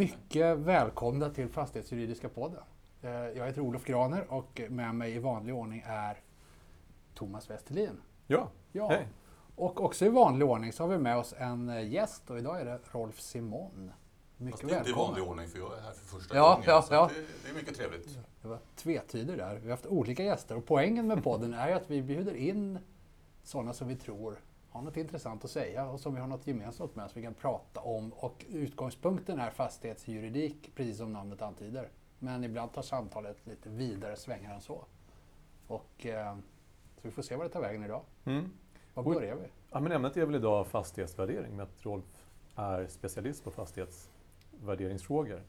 Mycket välkomna till Fastighetsjuridiska podden. Eh, Jag heter Olof Graner och med mig i vanlig ordning är Thomas Westerlin. Ja, Ja. hej. Och också i vanlig ordning så har vi med oss en eh, gäst och idag är det Rolf Simon. Mycket Fast det är inte i vanlig ordning för jag är här för första Ja, gången. ja, så ja. Det, det är mycket trevligt. Det var tvetyder där. Vi har haft olika gäster och poängen med podden är ju att vi bjuder in sådana som vi tror har något intressant att säga och som vi har något gemensamt med som vi kan prata om. Och utgångspunkten är fastighetsjuridik, precis som namnet antyder. Men ibland tar samtalet lite vidare svängar än så. Och, eh, så vi får se vad det tar vägen idag. Mm. Var börjar vi? Ja, men ämnet är väl idag fastighetsvärdering med att Rolf är specialist på fastighetsvärderingsfrågor.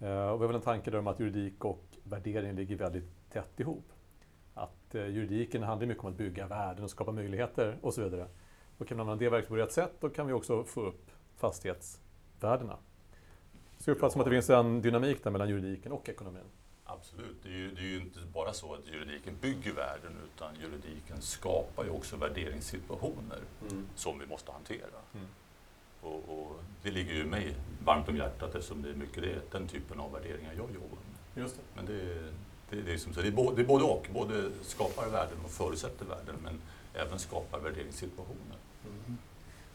Eh, och vi har väl en tanke där om att juridik och värdering ligger väldigt tätt ihop. Att eh, juridiken handlar mycket om att bygga värden och skapa möjligheter och så vidare. Och kan använda det verktyget på rätt sätt då kan vi också få upp fastighetsvärdena. Så jag uppfattar som att det finns en dynamik där mellan juridiken och ekonomin. Absolut. Det är, ju, det är ju inte bara så att juridiken bygger värden utan juridiken skapar ju också värderingssituationer som vi måste hantera. Mm. Och, och det ligger ju mig varmt om hjärtat eftersom det är mycket det, den typen av värderingar jag jobbar med. Just det. Men det, är- det, det, är som så, det, är både, det är både och. Både skapar värden och förutsätter värden men även skapar värderingssituationer. Mm.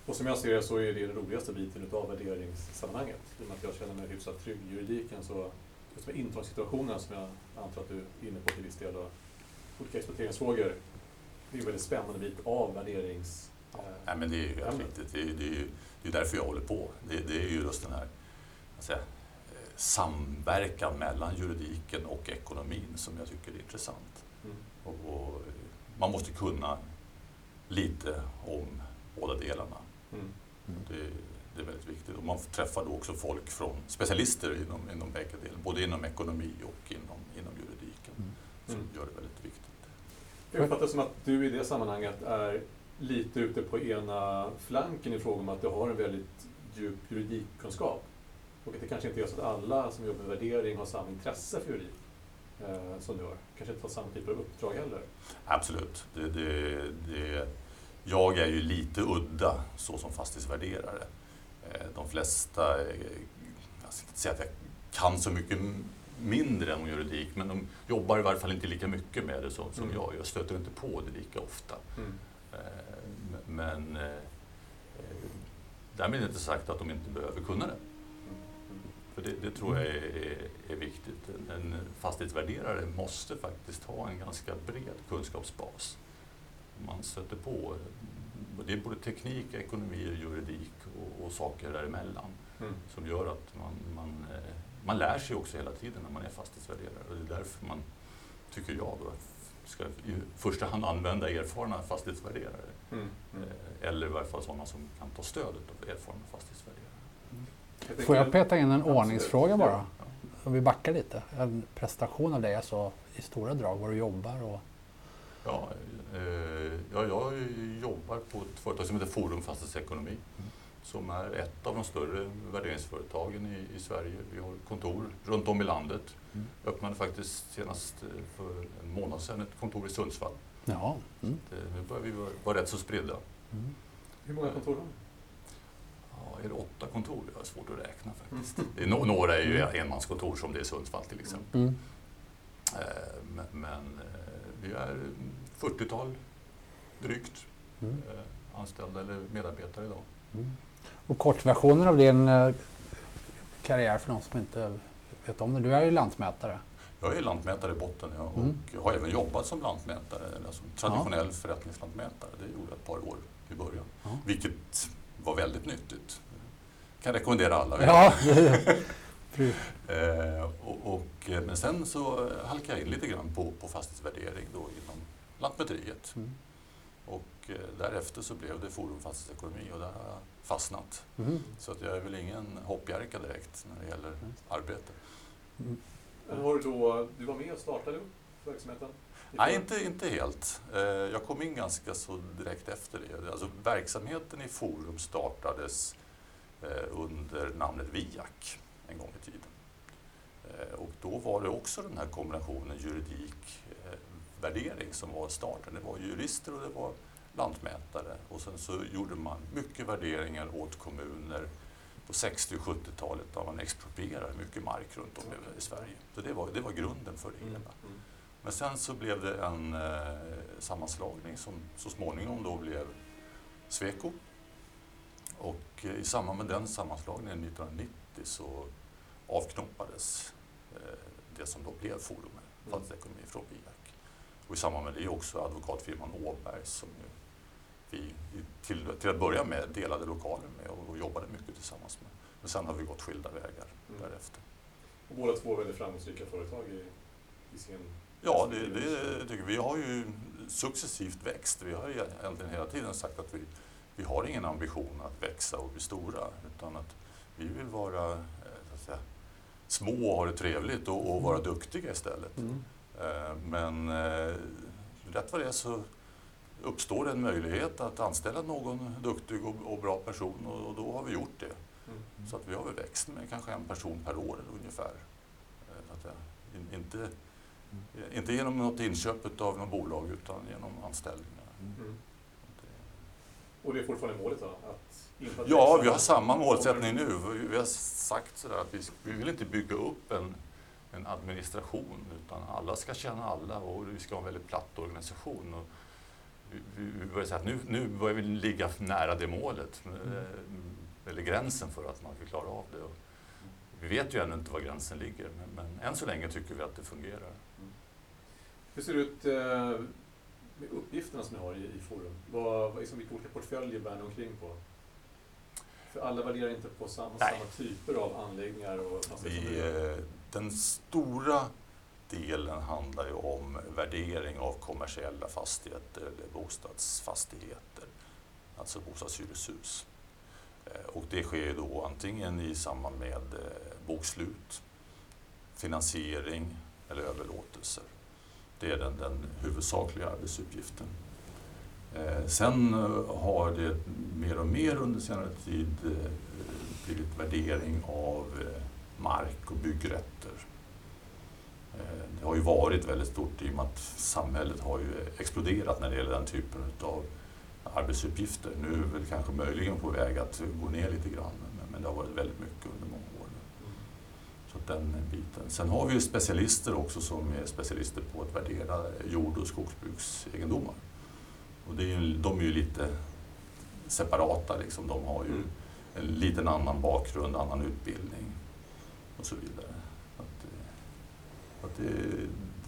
Och som jag ser det så är det den roligaste biten utav värderingssammanhanget. I och med att jag känner mig hyfsat trygg i juridiken så just med intrångssituationerna som jag antar att du är inne på till viss del och olika exploateringsfrågor. Det är en väldigt spännande bit av värderings... eh, Nej, men det är ju helt riktigt. Det är, det, är ju, det är därför jag håller på. Det, det är ju just den här säga, samverkan mellan juridiken och ekonomin som jag tycker är intressant. Mm. Och, och man måste kunna lite om båda delarna. Mm. Det, det är väldigt viktigt. Och man träffar då också folk från specialister inom, inom bägge delar, både inom ekonomi och inom, inom juridiken, Mm. som Mm. gör det väldigt viktigt. Jag uppfattar som att du i det sammanhanget är lite ute på ena flanken i fråga om att du har en väldigt djup juridikkunskap. Och att det kanske inte är så att alla som jobbar med värdering har samma intresse för juridik eh, som du har. Kanske inte har samma typ av uppdrag heller. Absolut. Det, det, det, jag är ju lite udda så som fastighetsvärderare. Eh, De flesta, eh, jag ska inte säga att jag kan så mycket mindre än juridik, men de jobbar i varje fall inte lika mycket med det som, som Mm. jag. Jag stöter inte på det lika ofta. Eh, m- Men eh, eh, därmed inte sagt att de inte behöver kunna det. För det, det tror jag är, är, viktigt. En, fastighetsvärderare måste faktiskt ha en ganska bred kunskapsbas. Man stöter på, det är både teknik, ekonomi, juridik och, och saker däremellan Mm. som gör att man, man, eh, man lär sig också hela tiden när man är fastighetsvärderare. Och det är därför man, tycker jag, då, ska i första hand använda erfarna fastighetsvärderare. Mm. Mm. Eh, Eller i varje fall sådana som kan ta stöd av erfarna fastighetsvärderare. Får jag peta in en Absolut. ordningsfråga bara? Om vi backar lite. En prestation av dig, alltså i stora drag, var du jobbar och... Ja, eh, ja, jag jobbar på ett företag som heter Forum Fastighetsekonomi som är ett av de större värderingsföretagen i, i Sverige. Vi har kontor runt om i landet. Mm. Jag öppnade faktiskt senast eh, för en månad sedan ett kontor i Sundsvall. Ja. Mm. Det, nu börjar vi vara, rätt så spridda. Mm. Hur många kontor har ni? Ja, är det åtta kontor? Det är svårt att räkna faktiskt. Det är, no- några är ju enmanskontor som det är i Sundsvall till exempel. Mm. Eh, men men eh, vi är 40-tal drygt Mm. eh, anställda eller medarbetare idag. Mm. Och kortversionen av din karriär för de som inte vet om det. Du är ju lantmätare. Jag är lantmätare i botten ja, och Mm. har även jobbat som lantmätare, som traditionell förrättningslantmätare. Det gjorde jag ett par år i början, Ja. vilket var väldigt nyttigt. Kan rekommendera alla. Ja. Eh, och, och, eh, men sen så halkade jag in lite grann på, på fastighetsvärdering då inom Lantmäteriet. Mm. Och eh, därefter så blev det Forum Fastighetsekonomi och där har jag fastnat. Mm. Så att jag är väl ingen hoppjerka direkt när det gäller arbete. Mm. Men har du då, du var med och startade verksamheten? Nej, inte, inte helt. Eh, Jag kom in ganska så direkt efter det. Alltså, verksamheten i Forum startades eh, under namnet VIAK en gång i tiden. Eh, Och då var det också den här kombinationen juridik, eh, värdering som var starten. Det var jurister och det var lantmätare och sen så gjorde man mycket värderingar åt kommuner på 60 och 70-talet där man exproprierade mycket mark runt om i Sverige. Så det var, det var grunden för det Mm. hela. Men sen så blev det en eh, sammanslagning som så småningom då blev Sweco. Och eh, i samband med den sammanslagningen 1990 så avknoppades eh, det som då blev Forum Fastighetsekonomi från BIAC. Och i samband med det också advokatfirman Åberg som vi till, till att börja med delade lokaler med och, och jobbade mycket tillsammans med. Men sen har vi gått skilda vägar Mm. därefter. Och båda två väldigt framgångsrika företag i, i sin... Ja, det, det tycker vi. Vi har ju successivt växt. Vi har ju egentligen hela tiden sagt att vi, vi har ingen ambition att växa och bli stora utan att vi vill vara eh, säga, små och ha det trevligt och, och vara duktiga istället. Mm. Eh, Men eh, rätt vad det är så uppstår en möjlighet att anställa någon duktig och, och bra person och, och då har vi gjort det. Mm. Så att vi har väl växt med kanske en person per år ungefär. Så att inte, eh, inte genom något inköp av något bolag utan genom anställningar. Mm. Och det är fortfarande målet då? Att Ja, vi har samma målsättning nu. Vi- har sagt sådär att vi, vi vill inte bygga upp en, en administration utan alla ska känna alla och vi ska ha en väldigt platt organisation. Och vi, vi, börjar säga att nu, nu börjar vi ligga nära det målet, eh, eller gränsen för att man ska klara av det. Och vi vet ju ännu inte var gränsen ligger men, men än så länge tycker vi att det fungerar. Hur ser det ut eh, med uppgifterna som ni har i, i Forum? Vad, vad, liksom, vilka olika portföljer bär ni omkring på? För alla värderar inte på samma, Nej. samma typer av anläggningar och Vi, fastigheter. eh, den stora delen handlar ju om värdering av kommersiella fastigheter eller bostadsfastigheter, alltså bostadshyreshus. Eh, Och det sker då antingen i samband med eh, bokslut, finansiering eller överlåtelser. Det är den, den huvudsakliga arbetsuppgiften. Eh, sen eh, har det mer och mer under senare tid eh, blivit värdering av mark och byggrätter. Det har ju varit väldigt stort i och med att samhället har ju exploderat när det gäller den typen av arbetsuppgifter. Nu är vi väl kanske möjligen på väg att gå ner lite grann men- men det har varit väldigt mycket under många år. nu. Så att den biten. Sen har vi ju specialister också som är specialister på att värdera jord och skogsbruksegendomar. Och det är ju, de är ju lite separata liksom. De har ju Mm. en liten annan bakgrund, annan utbildning och så vidare. Att, eh, att det,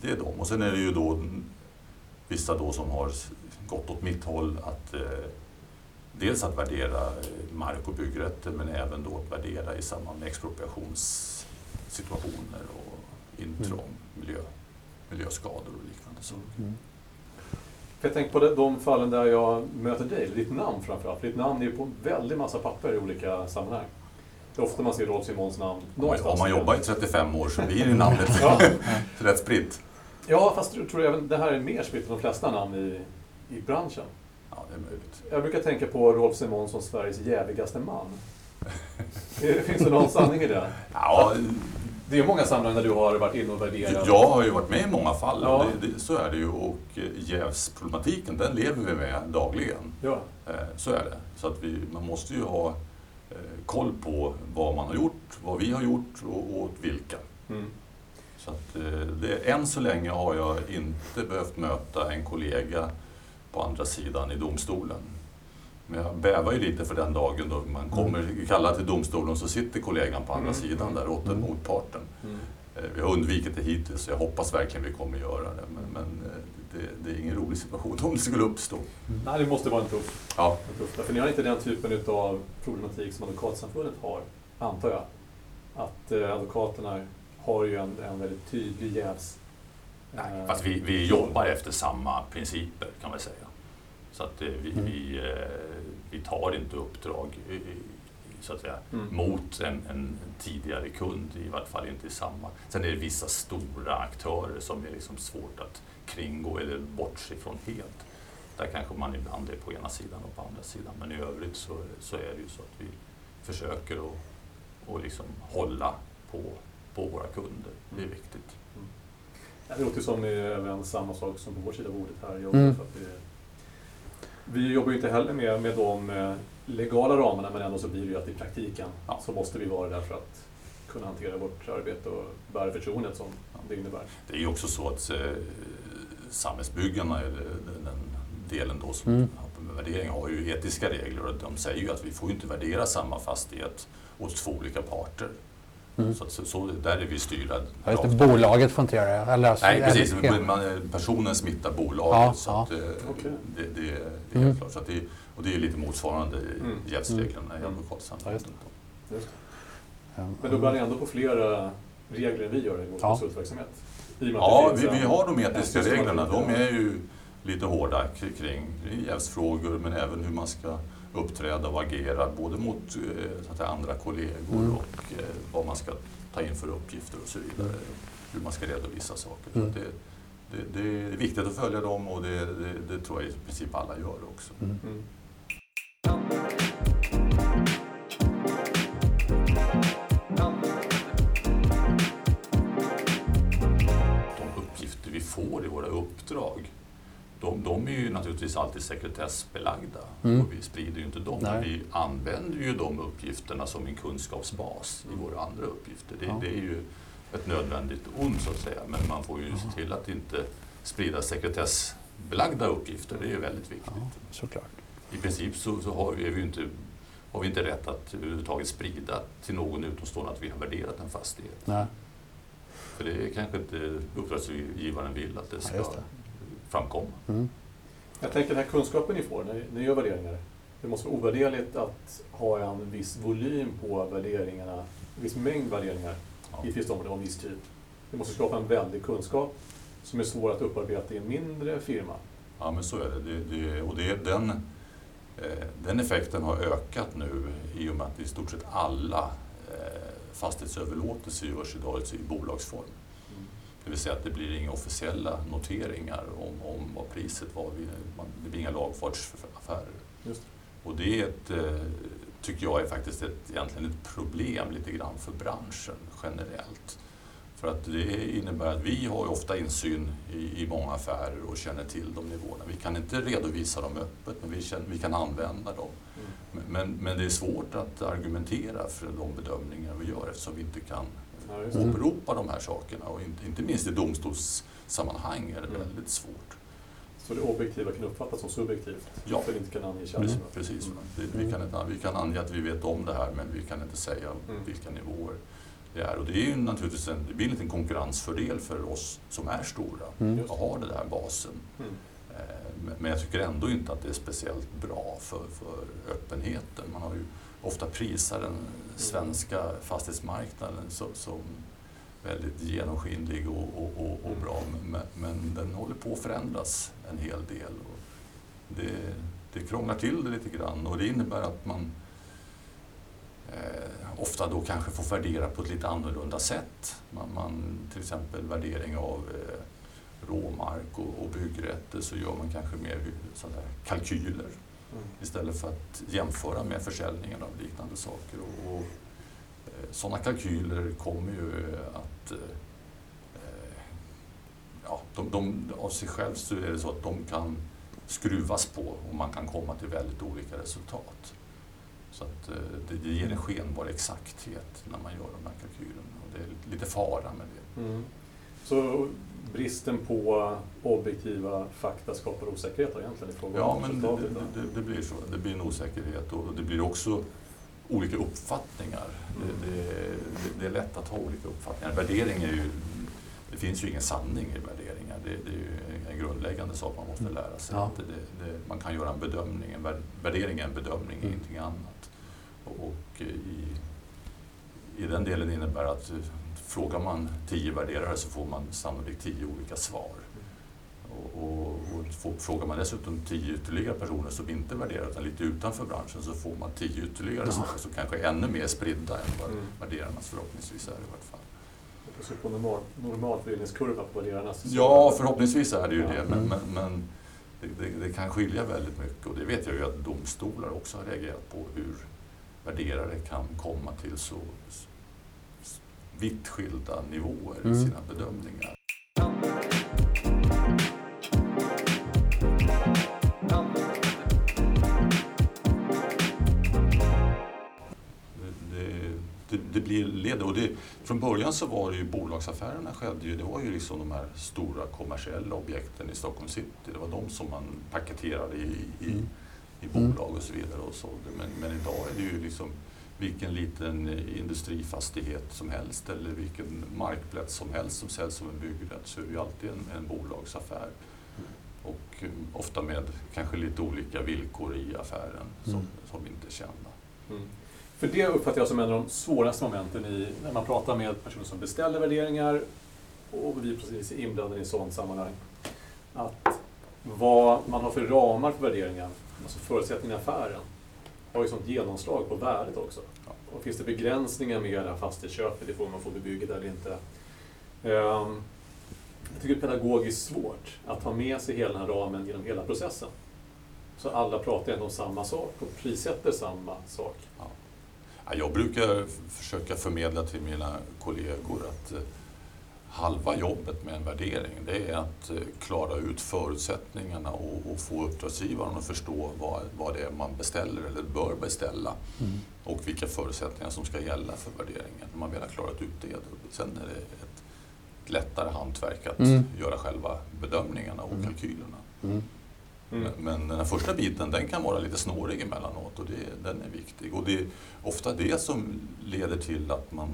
det är de. Och sen är det ju då vissa då som har gått åt mitt håll att eh, dels att värdera mark och byggrätter men även då att värdera i samband med expropriationssituationer och intrång, miljö, miljöskador och liknande saker. Mm. För jag tänker på de, fallen där jag möter dig, ditt namn framförallt. För ditt namn är ju på en väldig massa papper i olika sammanhang. Det är ofta man ser Rolf Simons namn Om man, någonstans. om man jobbar i 35 år så blir ju namnet Ja. rätt spritt. Ja, fast jag tror även det här är mer spritt än de flesta namn i, i branschen. Ja, det är möjligt. Jag brukar tänka på Rolf Simon som Sveriges jävigaste man. Finns det någon sanning i det? Ja, Det är många sammanhang där du har varit inne och värderat. Jag har ju varit med i många fall, Ja. det, det, så är det ju. Och eh, jävsproblematiken, den lever vi med dagligen. Ja. Eh, Så är det. Så att vi, man måste ju ha eh, koll på vad man har gjort, vad vi har gjort och, åt vilka. Mm. Så att, det, än så länge har jag inte behövt möta en kollega på andra sidan i domstolen. Men jag bävar ju lite för den dagen då man kommer kalla till domstolen så sitter kollegan på andra Mm. sidan där åt Mm. motparten. Mm. Eh, Vi har undvikit det hittills så jag hoppas verkligen vi kommer göra det. Men, men eh, det, det är ingen rolig situation om det skulle uppstå. Nej, det måste vara en tuff, Ja, en tuff. För ni har inte den typen av problematik som Advokatsamfundet har, antar jag. Att eh, advokaterna har ju en, en väldigt tydlig jävs... Nej, fast vi, vi jobbar efter samma principer kan man säga. Så att eh, vi, Mm. vi, eh, vi tar inte uppdrag så att säga, Mm. mot en, en tidigare kund, i vart fall inte i samma. Sen är det vissa stora aktörer som är liksom svårt att kringgå eller bortse från helt. Där kanske man ibland är på ena sidan och på andra sidan. Men i övrigt så, så är det ju så att vi försöker att och liksom hålla på, på våra kunder. Det är Mm. viktigt. Det låter som ni är även samma sak som på vår sida av bordet här. Jag Mm. för att det, Vi jobbar ju inte heller med, med de eh, legala ramarna men ändå så blir det ju att i praktiken Ja. så måste vi vara där för att kunna hantera vårt arbete och bära förtroendet som det innebär. Det är ju också så att eh, samhällsbyggarna, eller den, delen då som Mm. har med värdering, har ju etiska regler och de säger ju att vi får inte värdera samma fastighet åt två olika parter. Mm. Så, så, så där är vi styrda. Ja, just det, bolaget får inte göra det. Eller alltså, Nej, precis. man, personen smittar bolaget. Ja, så ja. att, eh, Okej. det, det, det är Mm. helt klart. Så att det, och det är lite motsvarande Mm. jävsreglerna i Mm. advokatsamhället. Ja, just Just. Ja. Men då bär ni ändå på flera regler än vi gör i vår Ja. konsultverksamhet? I Ja, vi, vi har de etiska reglerna. De ja. är ju lite hårda kring jävsfrågor men även hur man ska uppträda och agera både mot eh, så att säga, andra kollegor Mm. och eh, vad man ska ta in för uppgifter och så vidare. Hur man ska redovisa saker. Så Mm. att det, det, det är viktigt att följa dem och det, det, det tror jag i princip alla gör också. Mm. Mm. de uppgifter vi får i våra uppdrag, de, de är ju naturligtvis alltid sekretessbelagda Mm. och vi sprider ju inte dem. Nej. Men vi använder ju de uppgifterna som en kunskapsbas i våra andra uppgifter. Det, Ja. det är ju ett nödvändigt ont så att säga, men man får ju se till att inte sprida sekretessbelagda uppgifter. Det är ju väldigt viktigt. Ja, såklart. I princip så, så har, vi, vi inte, har vi inte rätt att överhuvudtaget sprida till någon utomstående att vi har värderat en fastighet. Nej. För det är kanske inte uppdragsgivaren vill att det Ja, ska just det. Framkomma. Mm. Jag tänker den här kunskapen ni får när ni, gör värderingar. Det måste vara ovärderligt att ha en viss volym på värderingarna, en viss mängd värderingar Ja. i ett visst område och en viss tid. Det måste skapa en väldig kunskap som är svår att upparbeta i en mindre firma. Ja, men så är det. det, det och det, den, eh, den effekten har ökat nu i och med att i stort sett alla eh, fastighetsöverlåtelser görs idag i bolagsform. Det vill säga att det blir inga officiella noteringar om, om vad priset var. Det blir inga lagfartsaffärer. Just Och det är ett, eh, tycker jag är faktiskt ett, egentligen ett problem lite grann för branschen generellt. För att det innebär att vi har ju ofta insyn i, i många affärer och känner till de nivåerna. Vi kan inte redovisa dem öppet men vi, känner, vi kan använda dem. Mm. Men, men, men det är svårt att argumentera för de bedömningar vi gör eftersom vi inte kan Ja, åberopa de här sakerna. Och inte, inte minst i domstolssammanhang är det Mm. väldigt svårt. Så det objektiva kan uppfattas som subjektivt? Ja. För att inte kan ange källan? Precis. Mm. Det, vi, kan inte, vi kan ange att vi vet om det här men vi kan inte säga Mm. vilka nivåer det är. Och det är ju naturligtvis en, det blir en liten konkurrensfördel för oss som är stora Mm. Och har den här basen. Mm. Eh, men- Men jag tycker ändå inte att det är speciellt bra för, för öppenheten. Man har ju ofta prisat den svenska fastighetsmarknaden som, som väldigt genomskinlig och, och, och, och Mm. bra. Men, men den håller på att förändras en hel del. Och det, det krånglar till det lite grann och det innebär att man eh, ofta då kanske får värdera på ett lite annorlunda sätt. Man, man, till exempel värdering av eh, råmark och, och byggrätter så gör man kanske mer sådär kalkyler istället för att jämföra med försäljningen av liknande saker. Och, och, eh, sådana kalkyler kommer ju eh, att... Eh, ja, de, de, av sig själv så är det så att de kan skruvas på och man kan komma till väldigt olika resultat. Så att det, det ger en skenbar exakthet när man gör de här kalkylerna och det är lite fara med det. Mm. Så bristen på objektiva fakta skapar osäkerhet egentligen i fråga Ja, men det, det, det blir så. Det blir en osäkerhet och det blir också olika uppfattningar. Det, det, det, är lätt att ha olika uppfattningar. Värdering är ju, det finns ju ingen sanning i värderingar. Det, är ju en grundläggande sak man måste lära sig. Ja. Man kan göra en bedömning. En vär- värdering är en bedömning, Mm. ingenting annat. Och, i, i den delen innebär att frågar man tio värderare så får man sannolikt tio olika svar. Och, och, och frågar man dessutom tio ytterligare personer som inte värderar utan lite utanför branschen så får man tio ytterligare svar som kanske är ännu mer spridda än vad Mm. värderarnas förhoppningsvis är i vart fall. Så på normal, normal fördelningskurva på värderarnas... Ja, förhoppningsvis är det ju Ja. det men, men, men det, det, det kan skilja väldigt mycket och det vet jag ju att domstolar också har reagerat på hur värderare kan komma till så vitt skilda nivåer mm. i sina bedömningar. Det, det blir led. Och det, från början så var det ju bolagsaffärerna skedde ju. Det var ju liksom de här stora kommersiella objekten i Stockholm city. Det var de som man paketerade i, i, mm. i bolag och så vidare och sålde. Men, men idag är det ju liksom vilken liten industrifastighet som helst eller vilken markplats som helst som säljs som en byggrätt så är det ju alltid en, en bolagsaffär. Och eh, ofta med kanske lite olika villkor i affären som, Mm. som inte är kända. Mm. För det uppfattar jag som en av de svåraste momenten i, när man pratar med personer som beställer värderingar och vi precis är inblandade i sådant sammanhang. Att vad man har för ramar för värderingen, alltså förutsättningarna i affären, har ju sånt genomslag på värdet också. Ja. Och finns det begränsningar med det här fastighetsköpet, det får man få bebyggt eller inte. Ehm, jag tycker det är pedagogiskt svårt att ha med sig hela den här ramen genom hela processen. Så alla pratar ändå om samma sak och prissätter samma sak. Ja, jag brukar försöka förmedla till mina kollegor att eh, halva jobbet med en värdering det är att eh, klara ut förutsättningarna och, och få uppdragsgivaren att förstå vad, vad det är man beställer eller bör beställa Mm. och vilka förutsättningar som ska gälla för värderingen. När man väl har klarat ut det, sen är det ett lättare hantverk att Mm. göra själva bedömningarna och Mm. kalkylerna. Mm. Mm. Men- Men den första biten den kan vara lite snårig emellanåt och det, den är viktig. Och det är ofta det som leder till att man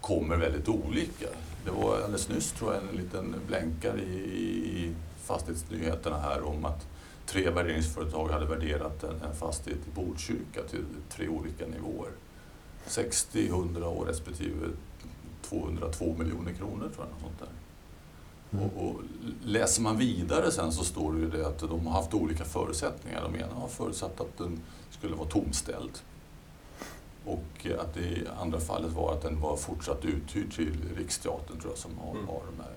kommer väldigt olika. Det var alldeles nyss tror jag en liten blänkare i, fastighetsnyheterna här om att tre värderingsföretag hade värderat en, en fastighet i Botkyrka till tre olika nivåer. 60, 100 och respektive 202 miljoner kronor tror jag. Något sånt där. Mm. Och, och läser man vidare sen så står det ju det att de har haft olika förutsättningar. De ena har förutsatt att den skulle vara tomställd. Och att det i andra fallet var att den var fortsatt uthyrd till Riksteatern tror jag som har, Mm. har de här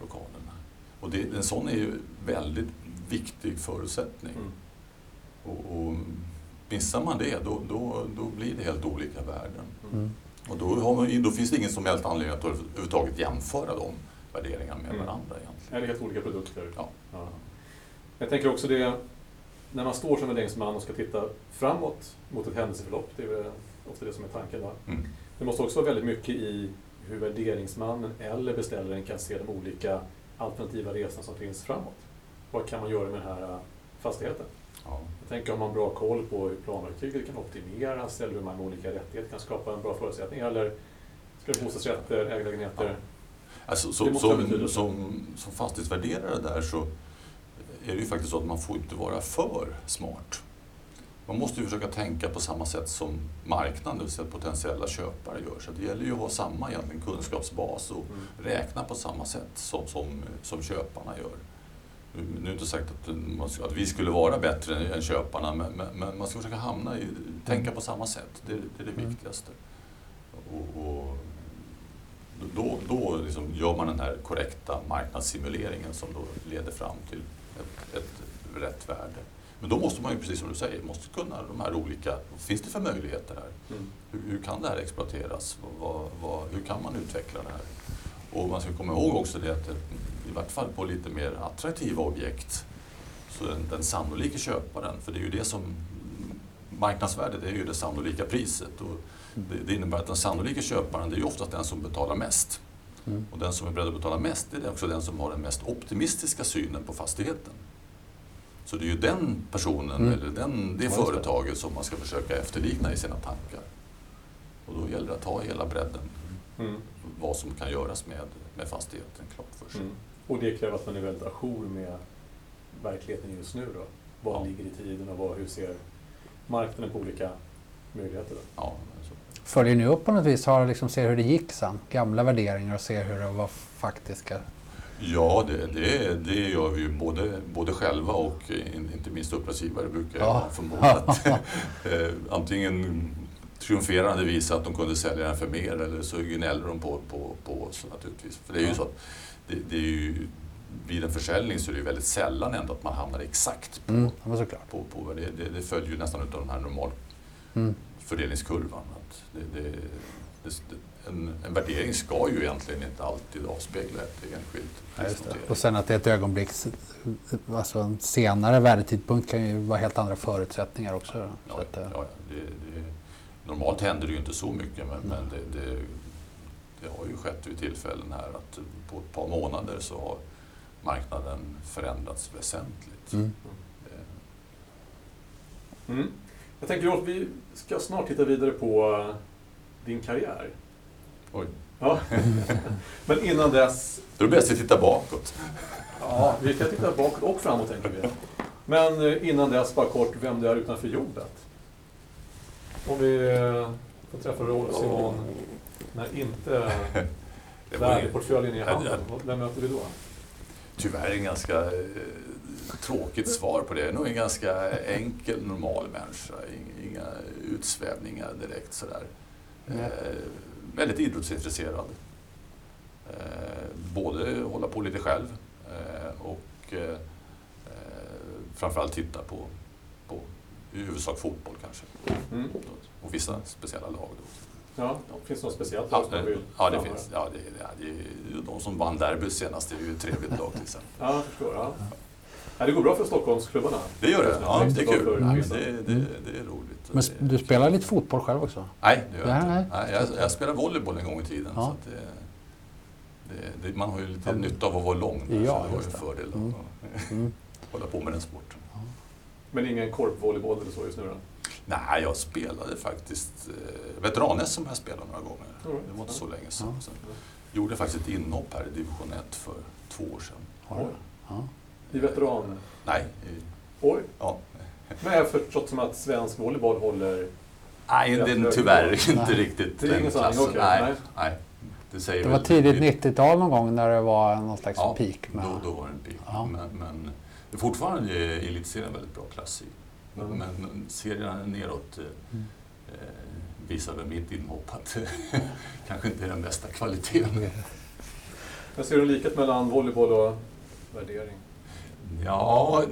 lokalerna. Och det, en sån är ju väldigt viktig förutsättning. Mm. Och, och missar man det då, då, då blir det helt olika värden. Mm. Och då, har man, då finns det ingen som helst anledning att överhuvudtaget jämföra de värderingarna med Mm. varandra egentligen. Eller helt olika produkter. Ja. Jag tänker också det, när man står som värderingsman och ska titta framåt mot ett händelseförlopp, det är väl ofta det som är tanken. Va? Mm. Det måste också vara väldigt mycket i hur värderingsmannen eller beställaren kan se de olika alternativa resorna som finns framåt. Vad kan man göra med den här äh, fastigheten? Ja. Jag tänker om man har bra koll på hur planverktyget kan optimeras eller hur man med olika rättigheter kan skapa en bra förutsättning. Eller ska det bostadsrätter, ägarlägenheter? Alltså, Det så, som, som, som fastighetsvärderare där så är det ju faktiskt så att man får inte vara för smart. Man måste ju försöka tänka på samma sätt som marknaden, det vill säga potentiella köpare gör. Så det gäller ju att ha samma egentligen kunskapsbas och Mm. räkna på samma sätt som, som, som köparna gör. Nu, är det inte sagt att, att vi skulle vara bättre än, än köparna, men, men, men man ska försöka hamna i, tänka på samma sätt. Det, det är det Mm. viktigaste. Och, och då då liksom gör man den här korrekta marknadssimuleringen som då leder fram till ett, ett rätt värde. Men då måste man ju, precis som du säger, måste kunna de här olika, vad finns det för möjligheter här? Mm. Hur, hur kan det här exploateras? Vad, vad, hur kan man utveckla det här? Och man ska komma ihåg också det att i vart fall på lite mer attraktiva objekt så den, den sannolika köparen, för det är ju det som marknadsvärdet är ju det sannolika priset och det, det innebär att den sannolika köparen det är ju oftast den som betalar mest. Mm. Och den som är beredd att betala mest det är också den som har den mest optimistiska synen på fastigheten. Så det är ju den personen Mm. eller den, det företaget som man ska försöka efterlikna i sina tankar. Och då gäller det att ha hela bredden, Mm. vad som kan göras med, med fastigheten klart för sig. Mm. Och det kräver att man är väldigt ajour med verkligheten just nu då. Vad Ja. ligger i tiden och vad, hur ser marknaden på olika möjligheter då? Ja, men så. Följer ni upp på något vis? Har liksom ser hur det gick sen? Gamla värderingar och ser hur det var faktiska? Ja, det, det, det gör vi ju både, både själva och in, inte minst uppdragsgivare brukar Ja. ha förmåga att eh, antingen triumferande visa att de kunde sälja den för mer eller så gnäller de på, på, på oss naturligtvis. För det är ju så att det, det är ju, vid en försäljning så är det ju väldigt sällan ändå att man hamnar exakt på, Mm, på, på det, det, det följer ju nästan utav den här normal Mm. fördelningskurvan. Att det, det, det, en, en värdering ska ju egentligen inte alltid avspegla ett enskilt Ja, just det. prisnotering. Och sen att det är ett ögonblicks... Alltså en senare värdetidpunkt kan ju vara helt andra förutsättningar också. Ja, att, eh, ja, ja, det, det, normalt händer det ju inte så mycket men, men det, det, det har ju skett vid tillfällen här att på ett par månader så har marknaden förändrats väsentligt. Mm. Mm. Jag tänker att vi ska snart titta vidare på eh, din karriär. Oj. Ja. Men innan dess, Då är det bäst att titta bakåt. ja, vi kan titta bakåt och framåt tänker vi. Men eh, innan dess, bara kort, vem du är utanför jobbet. Om vi eh, får träffa Rolf Simon när inte värdportföljen är i handen, vem möter vi då? tyvärr en ganska tråkigt svar på det. Jag är nog en ganska enkel, normal människa. Ing- Inga utsvävningar direkt sådär. Eh, väldigt idrottsintresserad. Eh, både hålla på lite själv eh, och eh, eh, framförallt titta på, på i huvudsak fotboll kanske. Mm. Och vissa speciella lag. Då. Ja, finns det något speciellt Ja, lag som du vill ja, det finns. Ja, det, ja, det är, de som vann derbyt senast det är ju ett trevligt lag till exempel. Ja, jag förstår. Ja. Ja, det går bra för Stockholmsklubbarna. Det gör det. Ja, det är kul. För det, det, det är roligt. Men du spelar lite fotboll själv också? Nej, det gör jag Nej, inte. Nej, jag, jag spelade volleyboll en gång i tiden. Ja. Så att det, det, det, man har ju lite Ja. nytta av att vara lång. där, Ja, så det var ju en fördel att Mm. Mm. hålla på med den sporten. Men ingen korpvolleyboll eller så just nu då? Nej, jag spelade faktiskt eh, veteran-SM har jag spelat några gånger. Right. Det var inte så länge sedan. Sen gjorde jag faktiskt ett inhopp här i division 1 för två år sedan. Har du? Ja. I veteran? Nej, Oj. ja. Men jag har förstått som att svensk volleyboll håller... Nej, är tyvärr inte Nej. riktigt Det är den klassen. okej, nej, nej. nej. Det, säger Det var tidigt 90-tal någon gång när det var någon slags Ja, peak. Med, Då, då var det en peak. Ja. Men, men det är fortfarande är elitserien väldigt bra klass i. Men, Mm. men serierna neråt eh, Mm. eh, visar väl mitt inhopp att kanske inte är den bästa kvaliteten. Jag ser du en likhet mellan volleyboll och värdering? Ja,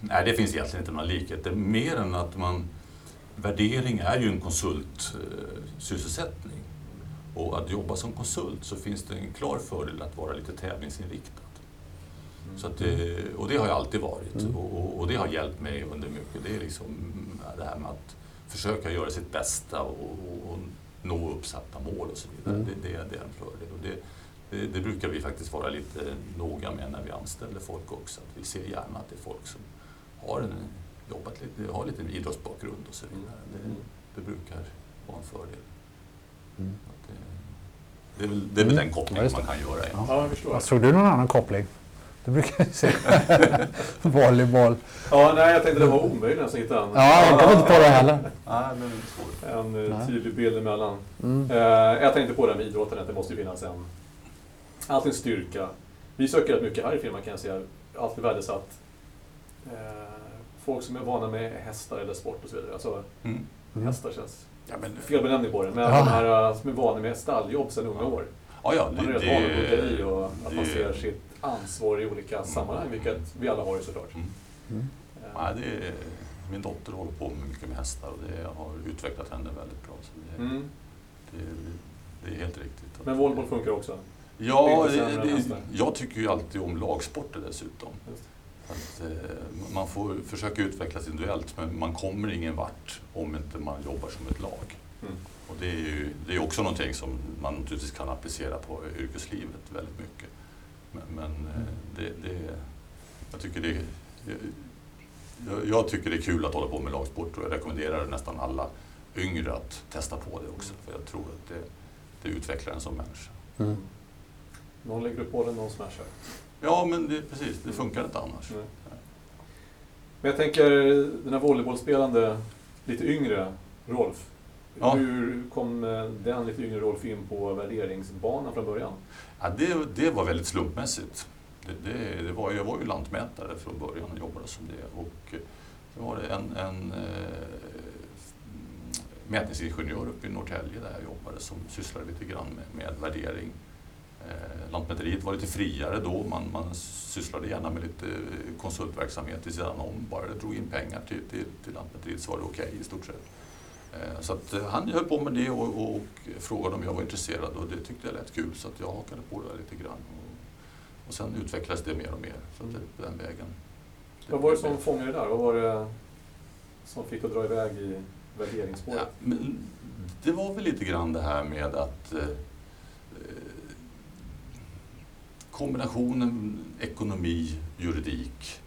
nej det finns egentligen inte några likheter. Mer än att man... Värdering är ju en konsultsysselsättning. Och att jobba som konsult så finns det en klar fördel att vara lite tävlingsinriktad. Så att det, och det har jag alltid varit Mm. och, och, och det har hjälpt mig under mycket. Det är liksom det här med att försöka göra sitt bästa och, och, och nå uppsatta mål och så vidare. Mm. Det, det, det är en fördel. Och det, det, det brukar vi faktiskt vara lite noga med när vi anställer folk också. Att vi ser gärna att det är folk som har, en, jobbat lite, har lite idrottsbakgrund och så vidare. Det, det brukar vara en fördel. Mm. Att det, det, är väl, det är väl Mm. den kopplingen man kan göra. Ja. Ja, jag förstår. Såg du någon annan koppling? Du brukar ju se volleyboll. Ja, nej, jag tänkte det var omöjligt nästan hitta en, Ja, jag kom inte på det heller. Nej, men det är svårt. en eh, Nej. tydlig bild emellan. Mm. Eh, jag tänkte på det här med idrotten, att det måste ju finnas en... Alltid en styrka. Vi söker rätt mycket här i firman kan jag säga. Alltid värdesatt. Eh, folk som är vana med hästar eller sport och så vidare. Alltså, Mm. Mm. hästar känns... Ja, men, Fel benämning på det, men Ja. de här eh, som är vana med stalljobb sedan unga år. ja, ja, Man är det, rätt van att åka i och att det- man ser sitt ansvar i olika sammanhang, vilket vi alla har ju såklart. Mm. Mm. Eh, Ja, det är, min dotter håller på med mycket med hästar och det har utvecklat henne väldigt bra. Så det, Mm. det, det är helt riktigt. Men volleyboll funkar också? Ja, det jag tycker ju alltid om lagsporter dessutom. Att, eh, man får försöka utvecklas individuellt men man kommer ingen vart om inte man jobbar som ett lag. Mm. Och det är ju det är också någonting som man naturligtvis kan applicera på yrkeslivet väldigt mycket. Men, men eh, det, det, jag, tycker det, jag, jag tycker det är kul att hålla på med lagsport och jag rekommenderar nästan alla yngre att testa på det också. För jag tror att det, det utvecklar en som människa. Mm. Någon lägger upp bollen, någon smashar. Ja, men det, precis, det funkar inte annars. Nej. Men jag tänker, den här volleybollspelande, lite yngre Rolf. Ja. Hur kom eh, den lite yngre Rolf in på värderingsbanan från början? Ja, det, det var väldigt slumpmässigt. Det, det, det var, jag var ju lantmätare från början och jobbade som det. Och eh, så var det en, en eh, mätningsingenjör uppe i Norrtälje där jag jobbade som sysslade lite grann med, med värdering. Eh, Lantmäteriet var lite friare då. Man, man sysslade gärna med lite konsultverksamhet vid sidan om. Bara det drog in pengar till, till, till Lantmäteriet så var det okej i stort sett. Eh, Så att eh, han höll på med det och, och, och frågade om jag var intresserad och det tyckte jag lät kul så att jag hakade på det lite grann. Och, och sen utvecklades det mer och mer så att det, den vägen. Vad var det som fångade där? Vad var det som fick att dra iväg i värderingsspåret? Ja, det var väl lite grann det här med att eh, kombinationen ekonomi, juridik,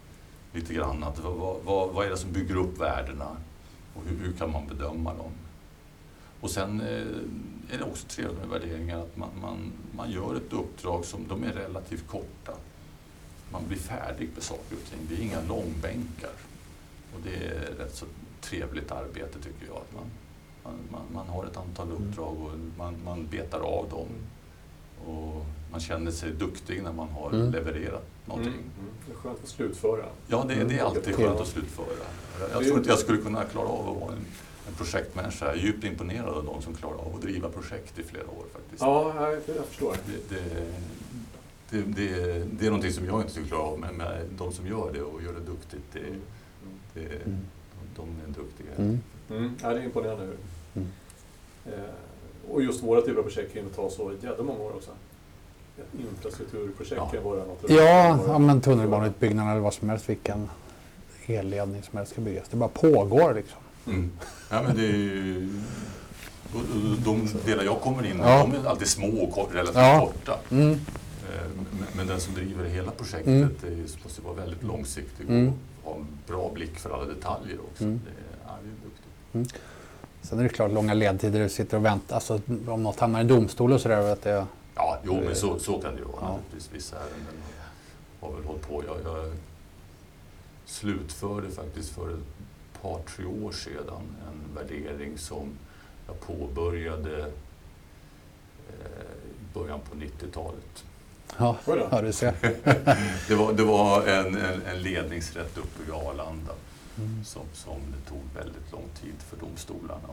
lite grann. Att vad, vad, vad är det som bygger upp värdena och hur, hur kan man bedöma dem? Och sen eh, är det också trevligt med värderingar att man, man, man gör ett uppdrag som de är relativt korta. Man blir färdig med saker och ting. Det är inga långbänkar. Och det är rätt så trevligt arbete tycker jag. Att man, man, man har ett antal Mm. uppdrag och man, man betar av dem. Och man känner sig duktig när man har Mm. levererat någonting. Mm. Mm. Det är skönt att slutföra. Ja, det, det är alltid Mm. skönt att slutföra. Jag tror inte jag skulle kunna klara av att vara en, en projektmänniska. Jag är djupt imponerad av de som klarar av att driva projekt i flera år faktiskt. Ja, jag, jag förstår. Det, det, det, det, det är någonting som jag inte skulle klara av, men med de som gör det och gör det duktigt, det, Mm. det, Mm. de, de är duktiga. Mm. Mm. Ja, det är imponerande. Mm. Eh, och just våra typer av projekt kan ju ta så jävla många år också. Infrastrukturprojekt Ja. kan vara något. Ja, ja men tunnelbaneutbyggnad eller vad som helst, vilken elledning som helst ska byggas. Det bara pågår liksom. Mm. Ja, men det är ju, de delar jag kommer in Ja. de är alltid små och kort, relativt Ja. korta. Mm. Eh, Men, men den som driver hela projektet Mm. det är- måste vara väldigt långsiktig Mm. och ha en bra blick för alla detaljer också. Mm. Det, är- ja, det är duktigt. Sen är det klart långa ledtider, du sitter och väntar. Alltså, om något hamnar i domstol och sådär. Att det, Ja, jo, men så, så kan det ju vara. Ja. Naturligtvis. Vissa ärenden har väl hållit på. Jag, jag slutförde faktiskt för ett par, tre år sedan en värdering som jag påbörjade eh, i början på 90-talet. ja, ja, du ser. Det var, det var en, en, en ledningsrätt uppe vid Arlanda Mm. som, som det tog väldigt lång tid för domstolarna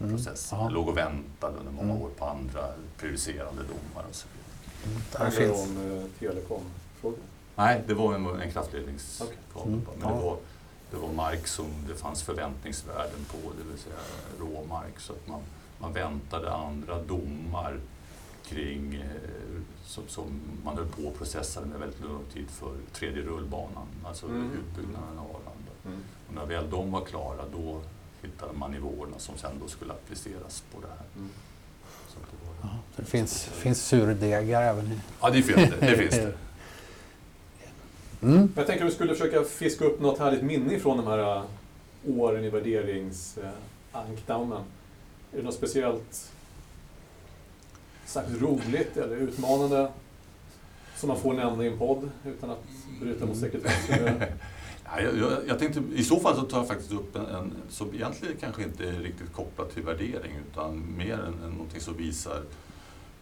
Mm. processen Ja. låg och väntade under många Mm. år på andra prejudicerande domar och så vidare. Mm. Det Där handlar finns. om eh, telekomfrågor. Nej, det var en, en kraftledningskabel. Okej. Mm. Men det var, det var mark som det fanns förväntningsvärden på, det vill säga råmark. Så att man, man väntade andra domar kring, eh, som, som man höll på och processade med väldigt lång tid för tredje rullbanan, alltså Mm. utbyggnaden av Arlanda. Mm. Och när väl de var klara då hittade man nivåerna som sen då skulle appliceras på det här. Mm. Så det, var, Ja, så det finns, finns surdegar även i... ja, det finns det. det, finns det. Mm. Jag tänker att vi skulle försöka fiska upp något härligt minne ifrån de här eh, åren i värderingsankdammen. Är det något speciellt särskilt roligt eller utmanande som man får nämna i en podd utan att bryta mot sekretessen? Ja, jag, jag, jag tänkte, I så fall så tar jag faktiskt upp en, en som egentligen kanske inte är riktigt kopplat till värdering utan mer än, än någonting som visar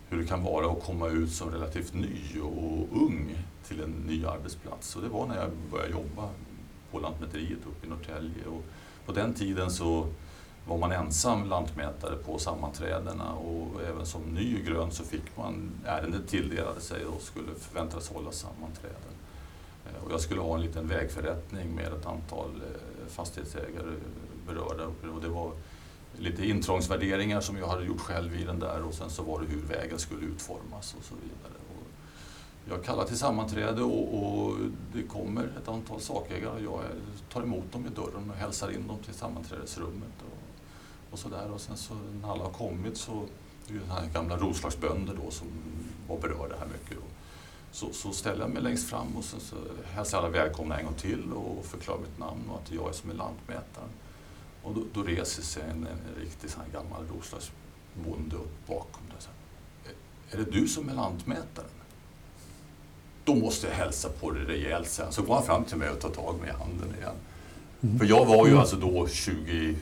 hur det kan vara att komma ut som relativt ny och ung till en ny arbetsplats. Och det var när jag började jobba på Lantmäteriet uppe i Norrtälje. Och på den tiden så var man ensam lantmätare på sammanträdena och även som ny grön så fick man ärendet tilldelade sig och skulle förväntas hålla sammanträden. Eh, och jag skulle ha en liten vägförrättning med ett antal eh, fastighetsägare berörda. Och det var lite intrångsvärderingar som jag hade gjort själv i den där och sen så var det hur vägen skulle utformas och så vidare. Och jag kallar till sammanträde och, och det kommer ett antal sakägare. och Jag tar emot dem i dörren och hälsar in dem till sammanträdesrummet. Och, och så där. Och sen så när alla har kommit så det är ju den här gamla Roslagsbönder då som var berörda här mycket. Så, så ställer jag mig längst fram och sen så hälsar alla välkomna en gång till och förklarar mitt namn och att jag är som är lantmätaren. Och då, då reser sig en, en riktig sån här gammal Roslagsbonde upp bakom. Där, så här. "Är- Är det du som är lantmätaren? Då måste jag hälsa på dig rejält sen. Så går han fram till mig och tar tag mig i handen igen. Mm. För jag var ju alltså då 24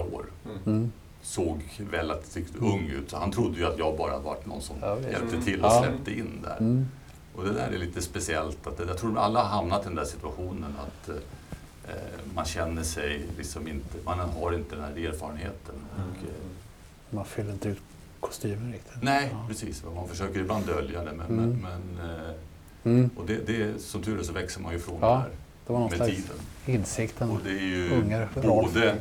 år. Mm. Mm. Såg relativt ung ut. Så han trodde ju att jag bara varit någon som Ja, hjälpte till och släppte in där. Mm. Och det där är lite speciellt. Att det, jag tror alla har hamnat i den där situationen att eh, man känner sig liksom inte, man har inte den här erfarenheten. Och, eh, Man fyller inte ut kostymen riktigt. nej, Ja. precis. Man försöker ibland dölja det. Men, Mm. men, eh, Mm. och det, det, som tur är så växer man ju ifrån Ja, det här Det var någon med tiden. insikten. Och det är ju både